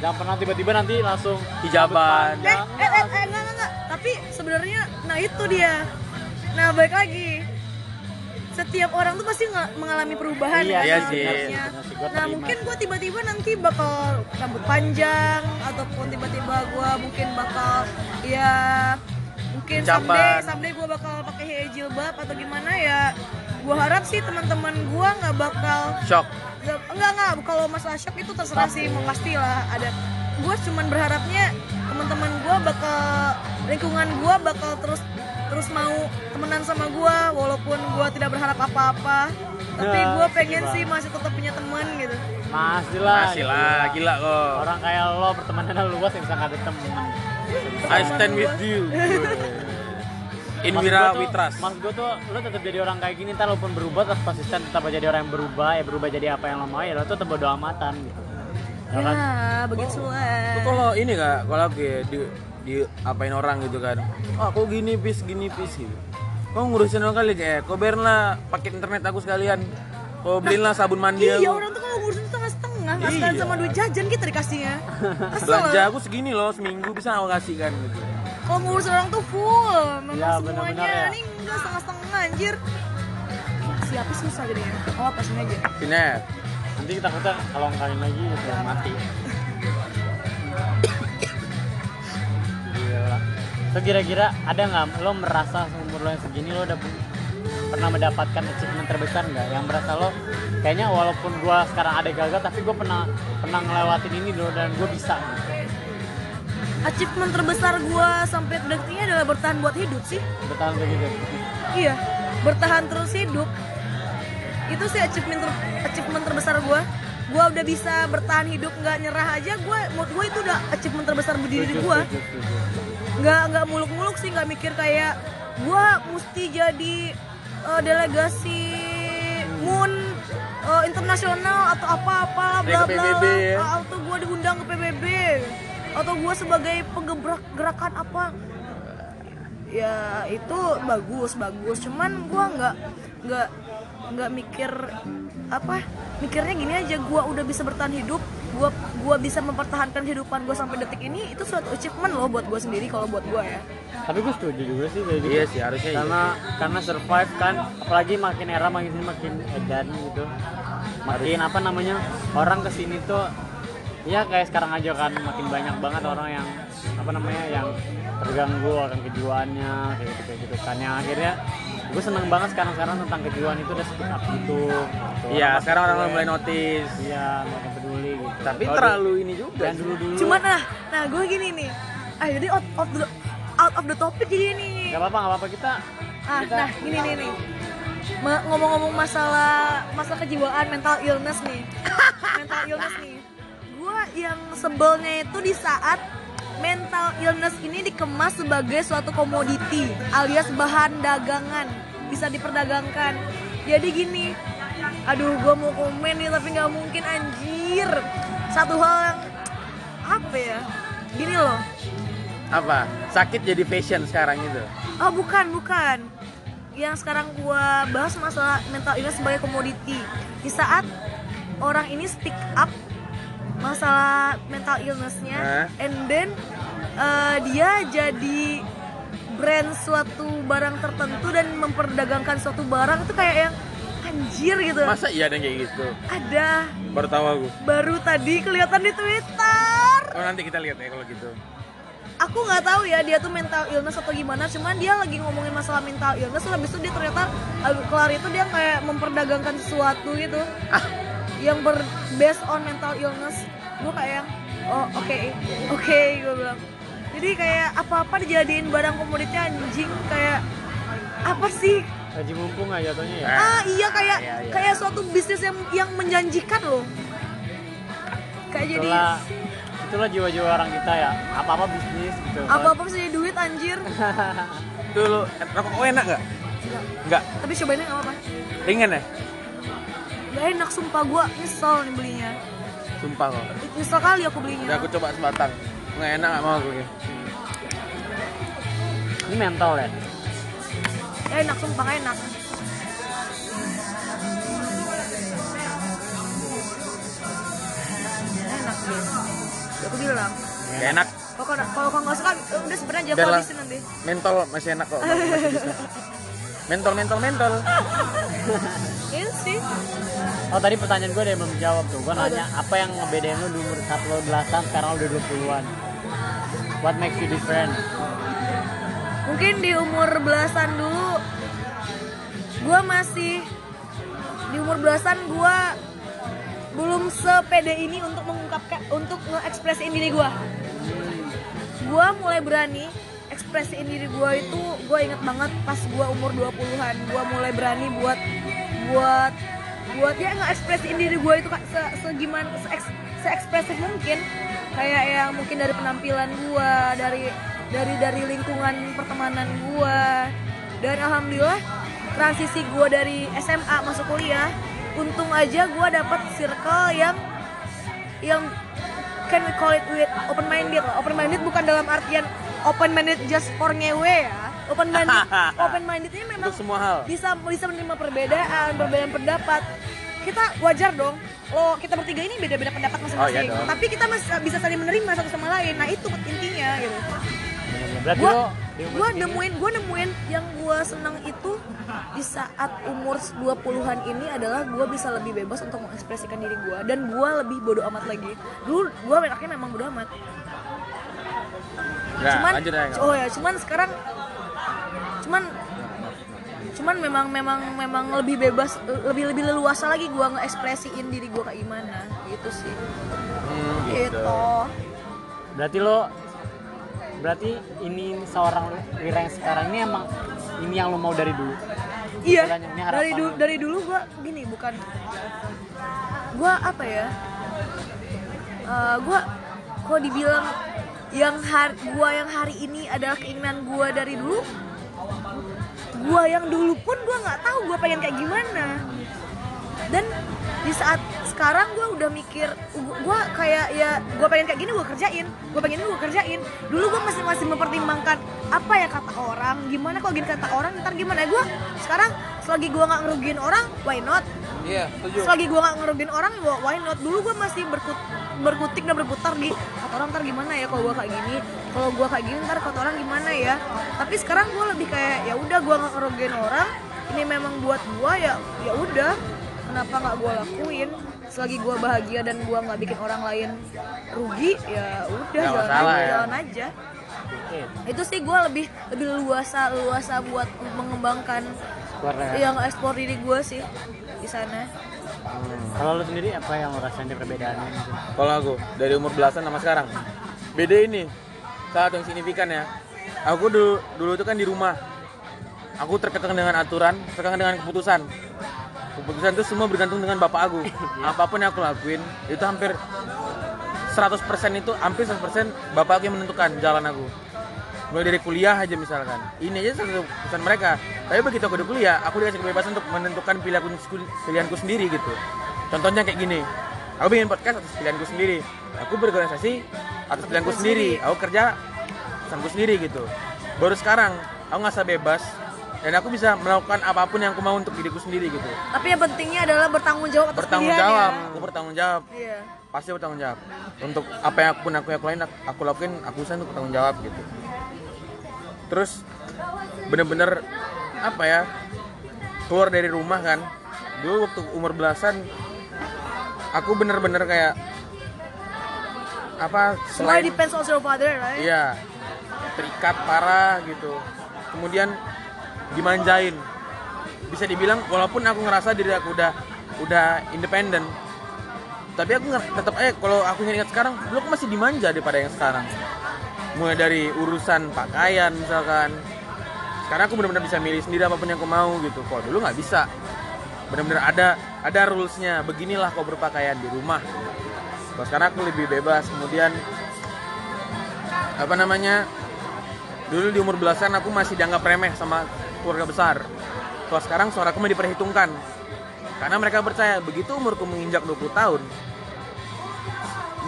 Jangan pernah tiba-tiba nanti langsung Hijaban. rambut eh, eh, eh, eh, enggak, enggak, enggak. Tapi sebenarnya, nah itu dia. Nah, balik lagi. Setiap orang tuh pasti nga- mengalami perubahan Iya, kan iya sih. Nah, mungkin gue tiba-tiba nanti bakal rambut panjang ataupun tiba-tiba gue mungkin bakal ya mungkin Ucapan. someday someday gue bakal pakai jilbab atau gimana ya. Gue harap sih teman-teman gue nggak bakal Shock. Nggak- enggak enggak kalau masalah shock itu terserah sih mau pasti lah ada gue cuman berharapnya teman-teman gue bakal lingkungan gue bakal terus terus mau temenan sama gue walaupun gue tidak berharap apa-apa tapi Ya, gue pengen sih masih tetap punya teman gitu Masih lah. Masih lah, gila kok. Orang kayak lo pertemanannya luas yang bisa nggak ada temen. I stand with you. In Maksud Wira gua tuh- Witras. Maksud gue tuh lo tetap jadi orang kayak gini, ntar lo pun berubah tetap konsisten tetap jadi orang yang berubah ya berubah jadi apa yang lo mau ya lo tuh tetap bodo amatan gitu. Ya kan? ya begitu Lu lah kalau ini kak, kalau ya, di, di apain orang gitu kan, oh aku gini pis, gini pis gitu. Kau ngurusin orang kali kayak, kau biarin lah paket internet aku sekalian. Kau beliin lah sabun mandi iya aku. orang tuh kalau ngurusin setengah-setengah nggak sekalian Iya. sama duit jajan kita dikasihnya Kesel Belanja aku segini loh seminggu bisa aku kasih kan gitu. Kalau ngurus orang tuh full memang Ya, semuanya benar-benar ya. ini enggak setengah-setengah anjir siapa susah jadinya oh apa sini aja Sini. Nanti kita takutnya kalau ngkawin lagi udah mati. Gila. So kira-kira ada nggak lo merasa umur lo yang segini lo udah pernah mendapatkan achievement terbesar nggak? Yang merasa lo kayaknya walaupun gua sekarang ada gagal tapi gue pernah pernah ngelewatin ini dulu dan gue bisa. Achievement terbesar gua sampai detik ini adalah bertahan buat hidup sih. Bertahan begitu. iya bertahan terus hidup. Itu sih achievement ter- achievement terbesar gua. Gua udah bisa bertahan hidup nggak nyerah aja. Gua menurut gua itu udah achievement terbesar berdiri di gua. Setuju, setuju. nggak nggak muluk-muluk sih nggak mikir kayak gua mesti jadi eh, delegasi moon eh, internasional atau apa-apa bla bla. Atau gua diundang ke PBB atau gua sebagai penggebrak gerakan apa? Ya itu bagus bagus. Cuman gua nggak nggak nggak mikir apa? Mikirnya gini aja gue udah bisa bertahan hidup gue gua bisa mempertahankan kehidupan gue sampai detik ini itu suatu achievement loh buat gue sendiri kalau buat gue ya. Tapi gue setuju juga sih kayak gitu. Iya sih harusnya iya. karena karena survive kan apalagi makin era makin sini makin edan gitu. Makin apa namanya orang ke sini tuh ya kayak sekarang aja kan makin banyak banget orang yang apa namanya yang terganggu akan kejiwaannya kayak gitu kayak gitu kan. Yang akhirnya gue seneng banget sekarang sekarang tentang kejiwaan itu udah speak up gitu, gitu. iya Orang sekarang orang mulai notice. Iya makin peduli gitu. Tapi Kalau terlalu ini juga yang dulu dulu cuman nah nah gue gini nih. Ah jadi out of the out of the topic jadi nih nggak apa-apa nggak apa-apa. Kita ah kita- nah gini nih nih. Ngomong-ngomong masalah masalah kejiwaan mental illness nih. Mental illness nih yang sebelnya itu di saat mental illness ini dikemas sebagai suatu komoditi alias bahan dagangan bisa diperdagangkan. Jadi gini aduh gue mau komen nih tapi nggak mungkin anjir. Satu hal yang apa ya gini loh. Apa? Sakit jadi fashion sekarang itu? Oh bukan bukan. Yang sekarang gua bahas masalah mental illness sebagai komoditi. Di saat orang ini speak up Masalah mental illnessnya. Hah? And then eh, dia jadi brand suatu barang tertentu Dan memperdagangkan suatu barang itu kayak yang anjir gitu. Masa iya ada yang kayak gitu? Ada. Baru tahu aku. Baru tadi kelihatan di Twitter. Oh nanti kita lihat ya kalau gitu. Aku nggak tahu ya dia tuh mental illness atau gimana cuman dia lagi ngomongin masalah mental illness habis itu dia ternyata kelar itu dia kayak memperdagangkan sesuatu gitu yang ber based on mental illness gue kayak yang oh oke oke gue bilang. Jadi kayak apa-apa dijadiin barang komoditi anjing kayak apa sih? Haji mumpung aja jatuhnya ya? Ah iya kayak iya, iya. kayak suatu bisnis yang yang menjanjikan loh. Kayak jadi itulah itulah jiwa-jiwa orang kita ya. Apa apa bisnis gitu. Apa-apa bisa jadi duit anjir. Dulu rokok kau enak gak? Enggak, tapi cobainnya nggak apa-apa. Ringan ya? Gak enak sumpah gue nyesel nih belinya. Sumpah kok. Nyesel kali aku belinya. Udah aku coba sebatang. Nggak enak gak mau aku ini ini mental ya? Gak enak sumpah gak enak. Gak enak deh Ya, Aku bilang. Gak enak. Kalau kalau- kau nggak suka udah sebenarnya aja habisin nanti. Mentol masih enak kok. Masih bisa. Mentol, mentol, mentol. Iya sih oh tadi pertanyaan gue ada yang belum jawab tuh. Gue nanya apa yang ngebedain lu di umur saat lo belasan sekarang lo udah 20-an what makes you different? Mungkin di umur belasan dulu Gue masih Di umur belasan gue Belum sepede ini untuk mengungkapkan Untuk ngekspresiin diri gue Gue mulai berani Ekspresiin diri gue itu Gue inget banget pas gue umur 20an Gue mulai berani buat Buat Buat ya ngekspresiin diri gue itu Kak, se, segimana se, ekspresif mungkin. Kayak yang mungkin dari penampilan gue Dari dari dari lingkungan pertemanan gua. Dan alhamdulillah transisi gua dari SMA masuk kuliah untung aja gua dapat circle yang yang can we call it with open minded open minded bukan dalam artian open minded just for ngewe ya open minded open minded ini memang Untuk semua hal. bisa bisa menerima perbedaan perbedaan pendapat. Kita wajar dong lo kita bertiga ini beda-beda pendapat masing-masing. Oh, iya dong. tapi kita masih bisa saling menerima satu sama lain. Nah itu intinya gitu. Berarti gua segini- nemuin gua nemuin yang gua senang itu di saat umur 20-an ini adalah gua bisa lebih bebas untuk mengekspresikan diri gua dan gua lebih bodoh amat lagi. Dulu gua anaknya memang bodoh amat. Nggak, cuman lanjut aja oh ya cuman sekarang cuman cuman memang memang memang lebih bebas lebih lebih leluasa lagi gua ngekspresiin diri gua kayak gimana gitu sih Hmm, gitu, gitu berarti lo berarti ini seorang Wira yang sekarang ini emang ini yang lo mau dari dulu Iya. Dari dulu lu. dari dulu gua gini bukan gua apa ya? Eh, gua kok dibilang yang hari gua yang hari ini adalah keinginan gua dari dulu. Gua yang dulu pun gua nggak tahu gua pengen kayak gimana. Dan di saat sekarang gua udah mikir gua- gua kayak ya gua pengen kayak gini gua kerjain gua pengen ini gua kerjain. Dulu gua masih masih mempertimbangkan apa ya kata orang gimana kalau gini kata orang ntar gimana? Gue sekarang selagi gue nggak ngerugiin orang why not? Iya setuju. Selagi gue nggak ngerugiin orang why not? Dulu gue masih berkut berkutik dan berputar di kata orang ntar gimana ya kalau gue kayak gini? Kalau gue kayak gini ntar kata orang gimana ya? Tapi sekarang gue lebih kayak ya udah gue nggak ngerugiin orang. Ini memang buat gue ya ya udah. Kenapa nggak gue lakuin? Selagi gue bahagia dan gue nggak bikin orang lain rugi ya udah Nggak jalan aja ya. jalan aja. Itu sih gue lebih lebih luasa luasa buat mengembangkan keluarga. yang ekspor diri gue sih di sana Kalau lu sendiri apa yang lu rasain di perbedaannya? Kalau aku dari umur belasan sama sekarang. Beda ini saat yang signifikan ya. Aku dulu dulu itu kan di rumah. Aku terkekang dengan aturan terkekang dengan keputusan. Keputusan itu semua bergantung dengan bapak aku. Apa pun yang aku lakuin itu hampir 100% itu hampir 100% bapak aku yang menentukan jalan aku mulai dari kuliah aja misalkan. Ini aja satu keputusan mereka. Tapi begitu aku udah kuliah aku dikasih kebebasan untuk menentukan pilihanku, pilihanku sendiri gitu. Contohnya kayak gini. Aku bikin podcast atas pilihanku sendiri. Aku berorganisasi atas pilihanku sendiri. aku kerja pesanku sendiri gitu. Baru sekarang aku ngerasa bebas. Dan aku bisa melakukan apa pun yang aku mau untuk diriku sendiri gitu. Tapi yang pentingnya adalah bertanggung jawab atas bertanggung jawab. Ya. aku bertanggung jawab. Iya. pasti bertanggung jawab. Untuk apa yang pun aku lakuin aku lakuin aku untuk bertanggung jawab gitu terus bener-bener apa ya keluar dari rumah kan. Dulu waktu umur belasan aku bener-bener kayak apa selain depends on your father, right? iya terikat parah gitu. Kemudian dimanjain. Bisa dibilang walaupun aku ngerasa diri aku udah udah independen tapi aku tetap aja kalau aku ingat sekarang dulu aku masih dimanja daripada yang sekarang mulai dari urusan pakaian misalkan. Sekarang aku benar-benar bisa milih sendiri apa pun yang aku mau gitu. Kok dulu nggak bisa. Benar-benar ada ada rulesnya. Beginilah kau berpakaian di rumah. Kalau sekarang aku lebih bebas. Kemudian apa namanya? Dulu di umur belasan aku masih dianggap remeh sama keluarga besar. Kalau sekarang suaraku mau diperhitungkan. Karena mereka percaya begitu umurku menginjak 20 tahun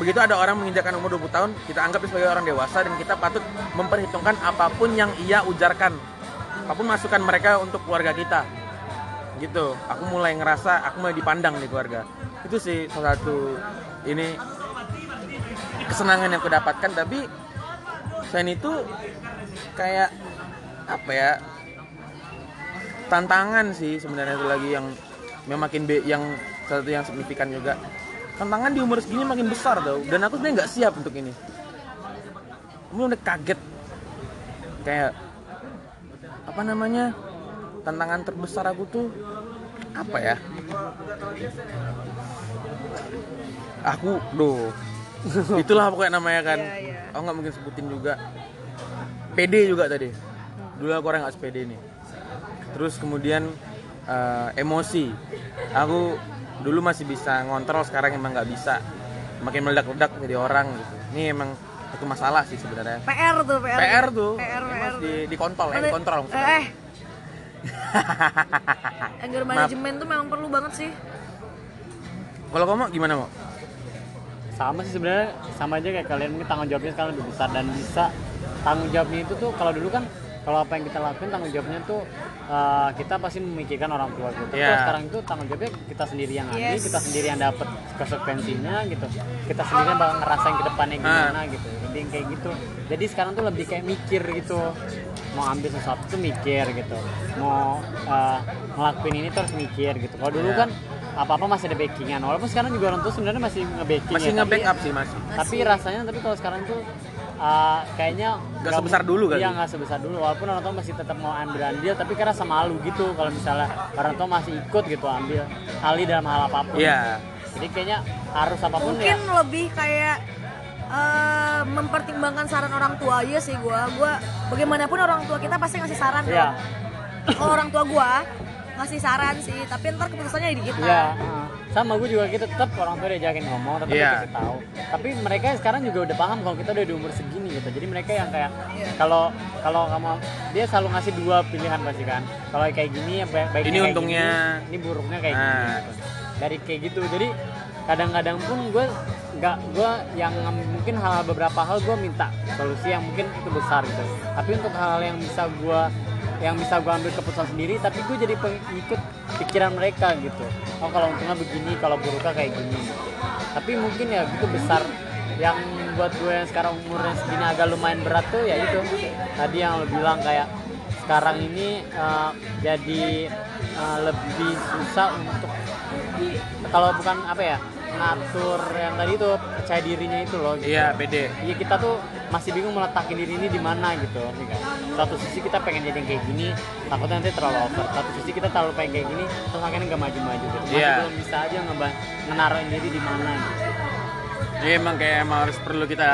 begitu ada orang menginjakkan umur 20 tahun kita anggap sebagai orang dewasa dan kita patut memperhitungkan apa pun yang ia ujarkan. Apa pun masukan mereka untuk keluarga kita. Gitu. Aku mulai ngerasa aku mulai dipandang di keluarga. Itu sih salah satu ini kesenangan yang aku dapatkan. Tapi selain itu kayak apa ya tantangan sih sebenarnya itu lagi yang yang makin be, yang satu yang signifikan juga tantangan di umur segini makin besar tau. Dan aku sebenarnya nggak siap untuk ini. Aku udah kaget. Kayak apa namanya tantangan terbesar aku tuh apa ya? Aku doh itulah pokoknya namanya kan. Iya, iya. aku nggak mungkin sebutin juga. PD juga tadi. Dulu aku orang nggak sepede nih. Terus kemudian eh, emosi. Aku dulu masih bisa ngontrol sekarang emang nggak bisa makin meledak-ledak jadi orang gitu ini emang itu masalah sih sebenarnya PR tuh, PR. PR tuh PR, Emang PR. di dikontrol ya Mana- dikontrol Eh, maksudnya. eh. Anger management tuh memang perlu banget sih. kalau kamu gimana mau sama sih sebenarnya sama aja kayak kalian ini tanggung jawabnya sekarang lebih besar dan bisa tanggung jawabnya itu tuh kalau dulu kan kalau apa yang kita lakuin tanggung jawabnya tuh uh, kita pasti memikirkan orang tua gitu. Iya. kalau sekarang itu tanggung jawabnya kita sendiri yang ambil, Yes. kita sendiri yang dapat konsekuensinya gitu. Kita sendiri yang bakal ngerasain ke depannya gimana gitu. Jadi kayak gitu. Jadi sekarang tuh lebih kayak mikir gitu. Mau ambil sesuatu tuh mikir gitu. Mau uh, ngelakuin ini tuh harus mikir gitu. Kalau dulu Iya. kan apa-apa masih ada backingan. Walaupun sekarang juga orang tua sebenarnya masih nge-backing masih ya, tapi- nge-backup sih masih tapi rasanya tapi kalau sekarang tuh uh, kayaknya Nggak sebesar dulu kali. Iya nggak sebesar dulu walaupun orang tua masih tetap mau ambil andil tapi karena sama malu gitu kalau misalnya orang tua masih ikut gitu ambil alih dalam hal apa pun. Iya. Jadi kayaknya harus apa pun Mungkin ya. lebih kayak eh, mempertimbangkan saran orang tua aja sih gua. Gua bagaimanapun orang tua kita pasti ngasih saran Iya. dong. Kalau orang tua gua ngasih saran sih, tapi ntar keputusannya di kita. Iya, heeh. sama gue juga gitu tetap orang tua diajakin ngomong, tetap Iya. dikasih tahu. Tapi mereka sekarang juga udah paham kalau kita udah di umur segini gitu. Jadi mereka yang kayak Iya. kalau kalau kamu dia selalu ngasih dua pilihan pasti kan. Kalau kayak gini ya baik baiknya Ini kayak untungnya. gini, ini buruknya kayak gini. Nah. gitu. Dari kayak gitu. Jadi kadang-kadang pun gue nggak gue yang mungkin hal beberapa hal gue minta solusi yang mungkin itu besar gitu. Tapi untuk hal yang bisa gue yang bisa gue ambil keputusan sendiri tapi gue jadi pengikut pikiran mereka gitu. Oh kalau untungnya begini kalau buruknya kayak gini. Tapi mungkin ya gitu besar. Yang buat gue yang sekarang umurnya segini agak lumayan berat tuh ya itu. Tadi yang lo bilang kayak sekarang ini eh, jadi eh, lebih susah untuk kalau bukan apa ya ngatur yang tadi itu percaya dirinya itu loh gitu. Iya, pede. Iya kita tuh masih bingung meletakin diri ini di mana gitu, ngerti kan? Satu sisi kita pengen jadi yang kayak gini, takutnya nanti terlalu over. Satu sisi kita terlalu pengen kayak gini, terus akhirnya nggak maju-maju gitu. Masih Iya. belum bisa aja ngeba- ngenaruhin diri di mana gitu. Jadi emang kayak emang harus perlu kita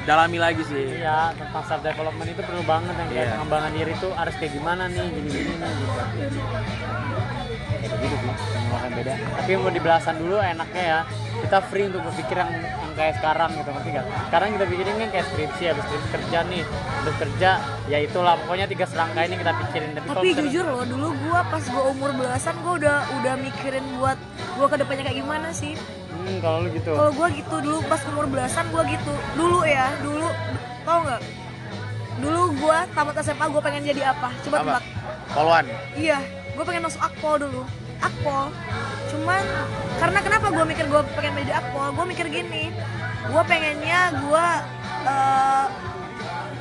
dalami lagi sih. Iya, tentang self development itu perlu banget yang kayak Iya. pengembangan diri itu harus kayak gimana nih, gini-gini nih gitu. Kayak gitu sih, yang beda. Tapi mau dibelasan dulu enaknya ya, kita free untuk berpikir yang, yang kayak sekarang gitu, ngerti nggak? Sekarang kita pikirin kan kayak skripsi, habis skripsi kerja nih, habis kerja, ya itulah pokoknya tiga serangka ini kita pikirin. Tapi, Tapi jujur loh, dulu gua pas gua umur belasan gua udah udah mikirin buat gua ke depannya kayak gimana sih. hmm, kalau lu gitu, Kalau gua gitu dulu pas umur belasan gua gitu. Dulu ya, dulu tau nggak? Dulu gua tamat SMA gua pengen jadi apa? Coba tebak. Poluan. Iya, gue pengen masuk akpol dulu. Akpol. Cuman karena kenapa gue mikir gue pengen jadi akpol? Gue mikir gini, gue pengennya gue eh,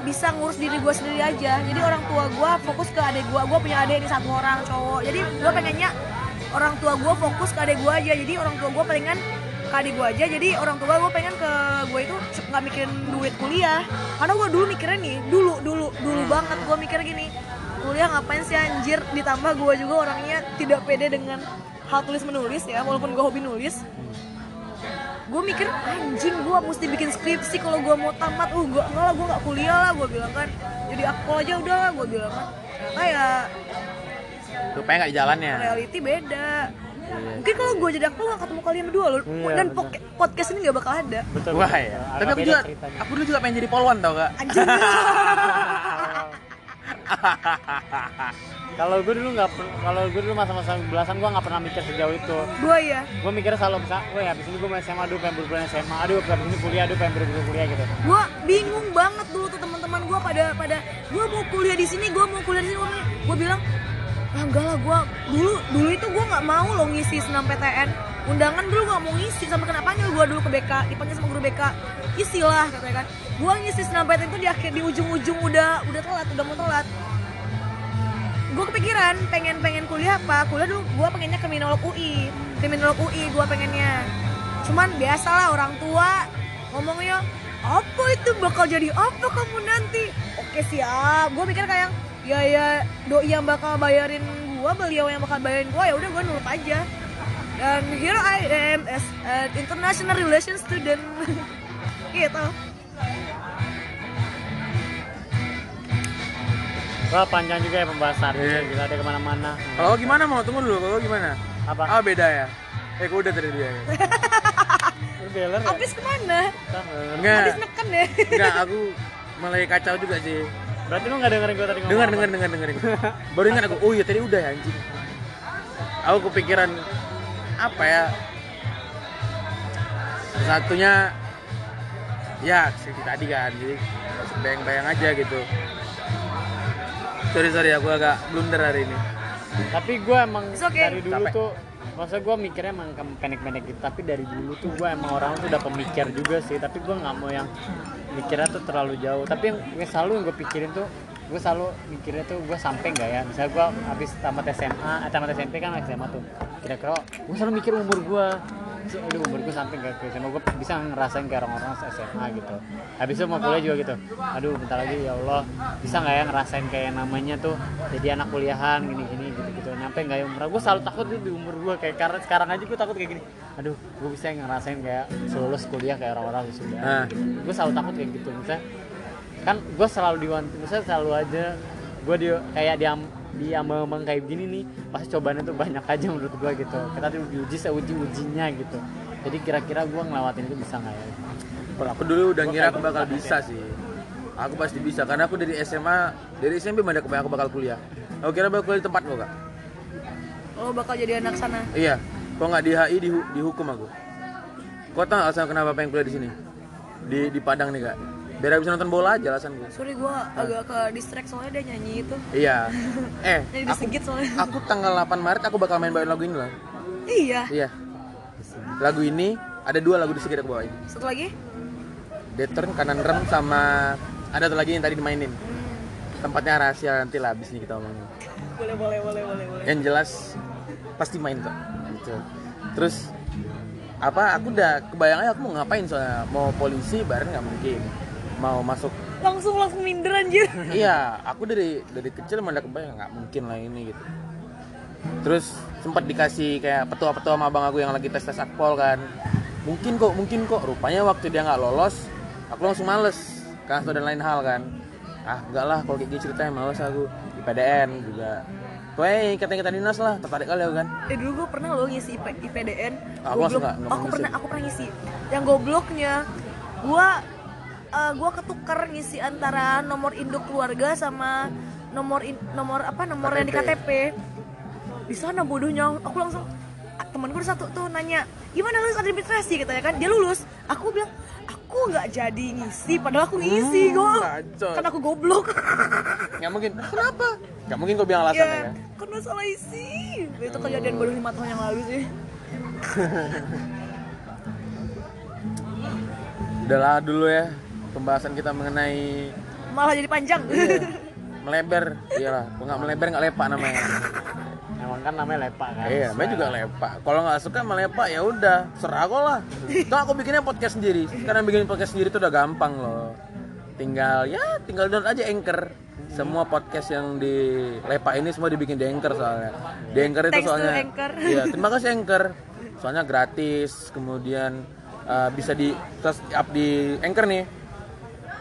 bisa ngurus diri gue sendiri aja. Jadi orang tua gue fokus ke adik gue. Gue punya adik ini satu orang cowok. Jadi gue pengennya orang tua gue fokus ke adik gue aja. Jadi orang tua gue palingan ke adik gue aja. Jadi orang tua gue pengen ke gue itu nggak mikirin duit kuliah. Karena gue dulu mikirnya nih, dulu dulu dulu banget gue mikir gini kuliah ngapain sih anjir ditambah gue juga orangnya tidak pede dengan hal tulis menulis ya walaupun gue hobi nulis gue mikir anjing gue mesti bikin skripsi kalau gue mau tamat uh gue enggak lah gue nggak kuliah lah gue bilang kan jadi akpol aja udah lah gue bilang kan ternyata ya Supaya nggak di jalannya. reality beda mungkin kalau gue jadi akpol gak ketemu kalian berdua loh Iya, dan bener. podcast ini gak bakal ada betul. Wah ya. Tapi aku juga, ceritanya. aku dulu juga pengen jadi poluan tau gak? anjing Kalau gue dulu nggak, kalau gue dulu masa-masa belasan gue nggak pernah mikir sejauh itu. gue ya gue mikirnya selalu bisa, gue habis ini gue mau SMA, aduh pengen buru-buru SMA, aduh habis ini kuliah, aduh pengen buru-buru kuliah gitu. gue bingung banget dulu tuh teman-teman gue pada pada gue mau kuliah di sini gue mau kuliah di sini gue bilang ah enggak lah gue dulu dulu itu gue nggak mau lo ngisi senam PTN undangan dulu gak mau ngisi. Sampai kena panggil gue dulu ke BK dipanggil sama guru BK isilah katanya kan. Gue ngisi senam PTN itu di akhir di ujung-ujung udah udah telat udah mau telat. Gue kepikiran pengen pengen kuliah apa? Kuliah dulu gue pengennya kriminolog UI kriminolog UI gue pengennya. Cuman biasalah orang tua ngomongnya apa itu bakal jadi apa kamu nanti? Oke siap. Gue mikir kayak ya ya doi yang bakal bayarin gue beliau yang bakal bayarin gue ya udah gue nurut aja dan here I am as an international relations student gitu Wah panjang juga ya pembahasan, Iya. gila ada ke mana-mana. Kalau gimana mau tunggu dulu, kalau gimana? Apa? Ah beda ya. Eh kok udah tadi dia. ya? Beler ya? habis ke mana habis Enggak, neken deh enggak aku mulai kacau juga sih. Berarti lu nggak dengerin gue tadi ngomong Dengar, dengar, dengar, dengar. Baru ingat aku, oh iya tadi udah ya anjing. Aku kepikiran apa ya? Satunya ya seperti tadi kan, jadi bayang-bayang aja gitu. Sorry sorry aku agak blunder hari ini. Tapi gue emang It's okay. dari dulu Capek. tuh masa gue mikirnya emang ke- pendek-pendek gitu tapi dari dulu tuh gue emang orang tuh udah pemikir juga sih tapi gue nggak mau yang mikirnya tuh terlalu jauh tapi yang gue selalu yang gue pikirin tuh gue selalu mikirnya tuh gue sampai nggak ya? Misalnya gue habis tamat SMA eh, tamat SMP kan SMA tuh. Kira-kira gue selalu mikir umur gue aduh umur gue sampai nggak ke SMA gue bisa ngerasain kayak orang-orang SMA gitu. Habis itu mau kuliah juga gitu. Aduh bentar lagi ya Allah. Bisa nggak ya ngerasain kayak namanya tuh jadi anak kuliahan gini-gini gitu-gitu. Nyampe nggak ya umur? Gue selalu takut tuh di umur gue kayak karena sekarang aja gue takut kayak gini. Aduh gue bisa ngerasain kayak lulus kuliah kayak orang-orang sudah Ah. gue selalu takut kayak gitu. Misalnya kan gue selalu diwanti misalnya selalu aja gue di kayak diam diambang-ambang kayak gini nih pasti cobaannya tuh banyak aja menurut gue gitu kita tuh diuji seuji ujinya gitu jadi kira-kira gue ngelewatin itu bisa nggak ya Kalau aku dulu udah ngira aku bakal bisa sih. Aku pasti bisa karena aku dari SMA, dari SMP mana kebayang aku bakal kuliah. Aku kira bakal kuliah di tempat kok kak. lo bakal jadi anak sana Iya, kok nggak di HI dihu- dihukum aku. Kau tahu alasan kenapa pengen kuliah di sini? Di di Padang nih kak. Biar bisa nonton bola aja alasan gue Sorry gue agak ke distract soalnya dia nyanyi itu. iya eh Jadi aku, soalnya. aku tanggal 8 Maret aku bakal main bawain lagu ini loh Iya. iya lagu ini ada dua lagu di sekitar aku bawain Satu lagi? Deturn kanan rem sama ada satu lagi yang tadi dimainin tempatnya rahasia nanti lah abis ini kita omongin Boleh boleh boleh boleh boleh. yang jelas pasti main kok gitu. terus apa aku udah kebayang aja aku mau ngapain soalnya mau polisi bareng nggak mungkin mau masuk Langsung langsung minder anjir. iya aku dari dari kecil emang udah kebayang nggak mungkin lah ini gitu terus sempat dikasih kayak petua-petua sama abang aku yang lagi tes tes akpol kan mungkin kok mungkin kok rupanya waktu dia nggak lolos aku langsung males karena satu dan lain hal kan ah enggak lah kalau kayak gitu ceritanya males aku di PDN juga Weh, kata-kata dinas lah, tertarik kali aku kan Eh dulu gue pernah loh ngisi IP, IPDN. Aku Goblok. mau aku ngisi. pernah aku pernah ngisi. Yang gobloknya gue uh, gue ketukar ngisi antara nomor induk keluarga sama nomor in- nomor apa nomor yang di KTP. Di sana bodohnya aku langsung ah, temen gue satu tuh nanya gimana lulus administrasi katanya kan. Dia lulus. Aku bilang aku nggak jadi ngisi padahal aku ngisi Hmm, kacau. kan aku goblok. Nggak mungkin. Kenapa? Nggak mungkin kau bilang alasannya ya kan? karena salah isi. Itu kejadian baru lima tahun yang lalu sih. Udahlah dulu ya pembahasan kita mengenai malah jadi panjang. Melebar. Iyalah kalau nggak melebar nggak lepak namanya. Emang kan namanya lepak kan. iya namanya juga lepak. Kalau nggak suka melepak ya udah serah aku lah. Tuh aku bikinnya podcast sendiri. Sekarang bikin podcast sendiri tuh udah gampang loh. Tinggal ya tinggal download aja anchor. Semua podcast yang di lepak ini semua dibikin di anchor soalnya. Di anchor itu Thanks soalnya Anchor. iya terima kasih anchor. Soalnya gratis kemudian uh, bisa di terus up di anchor nih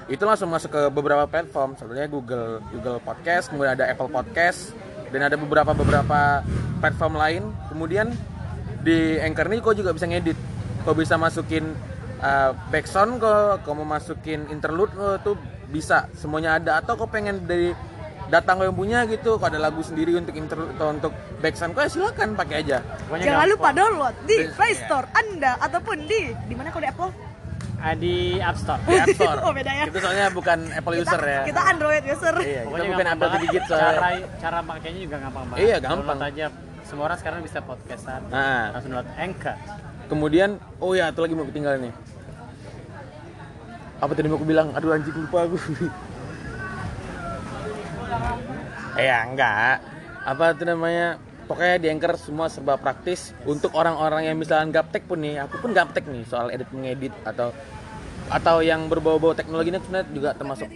itu langsung masuk ke beberapa platform. Sebetulnya Google Google Podcast kemudian ada Apple Podcast dan ada beberapa beberapa platform lain. Kemudian di Anchor ini kau juga bisa ngedit. Kau bisa masukin uh, backsound kau kau mau masukin interlude kau tuh bisa. Semuanya ada. Atau kau pengen dari datang kau yang punya gitu kau ada lagu sendiri untuk interlude atau untuk backsound kau ya silakan pakai aja. Pokoknya jangan gampang. lupa download di Iya. Play Store anda ataupun di di mana kalau di Apple di App Store. di App Store Oh, beda ya. itu soalnya bukan Apple user ya kita Android user iya kita Pokoknya bukan gampang Apple banget. sedikit soalnya Cara cara makainya juga gampang banget. Iya, gampang. Download aja. Semua orang sekarang bisa podcastan. Nah. Langsung download Anchor. Kemudian, oh ya, itu lagi mau ketinggalan nih. Apa tadi mau aku bilang? Aduh anjing lupa aku. eh ya enggak. Apa itu namanya? Pokoknya di Anchor semua serba praktis untuk orang-orang yang misalnya gaptek pun nih. Aku pun gaptek nih soal edit mengedit atau atau yang berbau-bau teknologi ini sebenarnya juga termasuk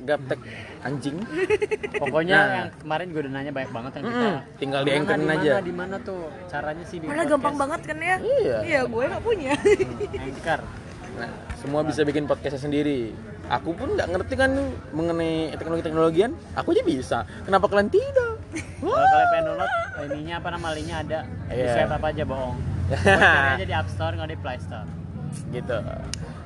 gaptek anjing. Pokoknya Nah. yang kemarin gue udah nanya banyak banget yang kita. Tinggal di anchorin aja. Di mana tuh caranya sih di Padahal gampang banget kan ya Iya. iya gue nggak punya Hmm, Anchor. Nah, semua bisa bikin podcastnya sendiri. Aku pun nggak ngerti kan mengenai teknologi-teknologian. Aku aja bisa. Kenapa kalian tidak? Kalau kalian pengen download ininya apa nama linknya ada. Di Iya. swipe apa aja bohong. Cari aja di App Store nggak di Play Store. gitu.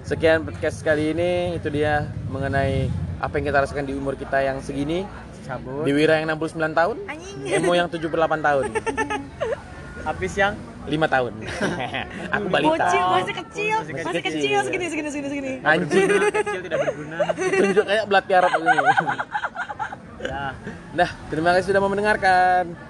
Sekian podcast kali ini itu dia mengenai apa yang kita rasakan di umur kita yang segini. Cabut. Di Wira yang 69 tahun, anjing Emo yang 78 tahun, Habis yang 5 tahun. Aku balita. bocil masih kecil Masih masih kecil. kecil segini segini segini segini Anjing, kecil tidak berguna. tunjuk kayak belat tiarap ini. Nah, terima kasih sudah mau mendengarkan.